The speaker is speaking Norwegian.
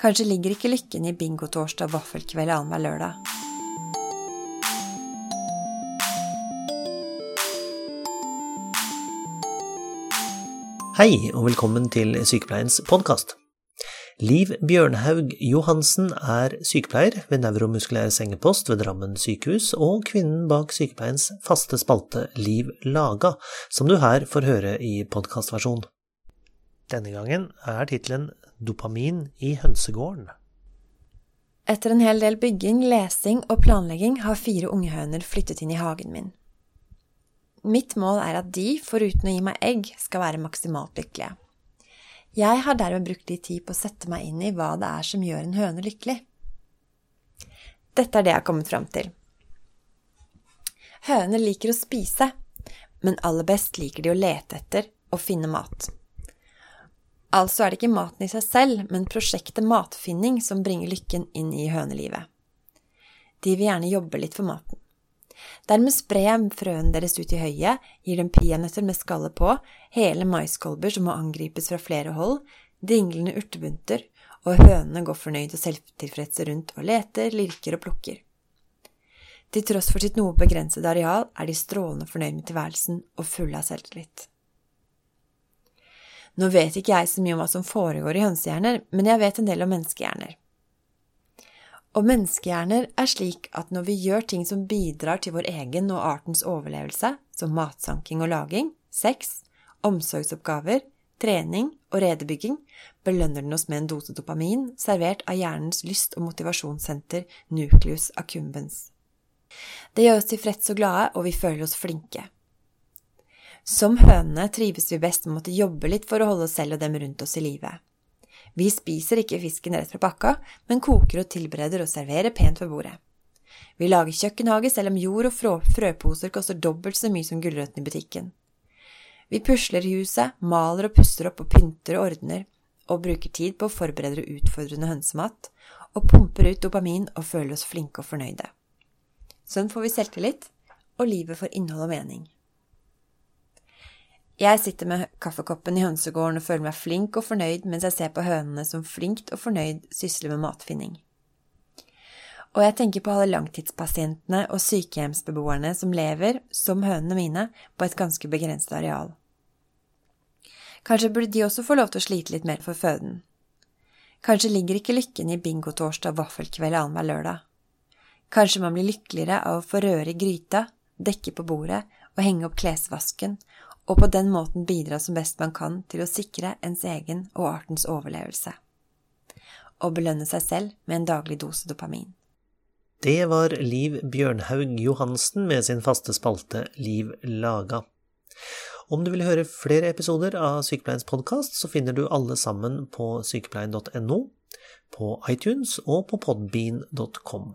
Kanskje ligger ikke lykken i bingotorsdag og vaffelkveld annenhver lørdag. Hei, og velkommen til Sykepleiens podkast. Liv Bjørnhaug Johansen er sykepleier ved Neuromuskulær sengepost ved Drammen sykehus, og kvinnen bak sykepleiens faste spalte Liv Laga, som du her får høre i podkastversjon. Denne gangen er tittelen Dopamin i hønsegården. Etter en hel del bygging, lesing og planlegging har fire unghøner flyttet inn i hagen min. Mitt mål er at de, foruten å gi meg egg, skal være maksimalt lykkelige. Jeg har dermed brukt litt tid på å sette meg inn i hva det er som gjør en høne lykkelig. Dette er det jeg har kommet fram til. Høner liker å spise, men aller best liker de å lete etter og finne mat. Altså er det ikke maten i seg selv, men prosjektet matfinning som bringer lykken inn i hønelivet. De vil gjerne jobbe litt for maten. Dermed sprer jeg frøene deres ut i høyet, gir dem peanøtter med skalle på, hele maiskolber som må angripes fra flere hold, dinglende urtebunter, og hønene går fornøyd og selvtilfredse rundt og leter, lirker og plukker. Til tross for sitt noe begrensede areal er de strålende fornøyd med tilværelsen og fulle av selvtillit. Nå vet ikke jeg så mye om hva som foregår i hønsehjerner, men jeg vet en del om menneskehjerner. Og menneskehjerner er slik at når vi gjør ting som bidrar til vår egen og artens overlevelse, som matsanking og laging, sex, omsorgsoppgaver, trening og redebygging, belønner den oss med en dose dopamin servert av hjernens lyst- og motivasjonssenter nucleus accumbens. Det gjør oss tilfreds og glade, og vi føler oss flinke. Som hønene trives vi best med å måtte jobbe litt for å holde oss selv og dem rundt oss i live. Vi spiser ikke fisken rett fra pakka, men koker og tilbereder og serverer pent ved bordet. Vi lager kjøkkenhage selv om jord og frø frøposer koster dobbelt så mye som gulrøttene i butikken. Vi pusler huset, maler og pusser opp og pynter og ordner, og bruker tid på å forberede utfordrende hønsemat, og pumper ut dopamin og føler oss flinke og fornøyde. Sånn får vi selvtillit, og livet får innhold og mening. Jeg sitter med kaffekoppen i hønsegården og føler meg flink og fornøyd mens jeg ser på hønene som flinkt og fornøyd sysler med matfinning. Og jeg tenker på alle langtidspasientene og sykehjemsbeboerne som lever, som hønene mine, på et ganske begrenset areal. Kanskje burde de også få lov til å slite litt mer for føden. Kanskje ligger ikke lykken i bingotorsdag og vaffelkveld annenhver lørdag. Kanskje man blir lykkeligere av å få røre i gryta, dekke på bordet og henge opp klesvasken og på den måten bidra som best man kan til å sikre ens egen og artens overlevelse. Og belønne seg selv med en daglig dose dopamin. Det var Liv Bjørnhaug Johansen med sin faste spalte Liv laga. Om du vil høre flere episoder av Sykepleiens podkast, så finner du alle sammen på sykepleien.no, på iTunes og på podbean.com.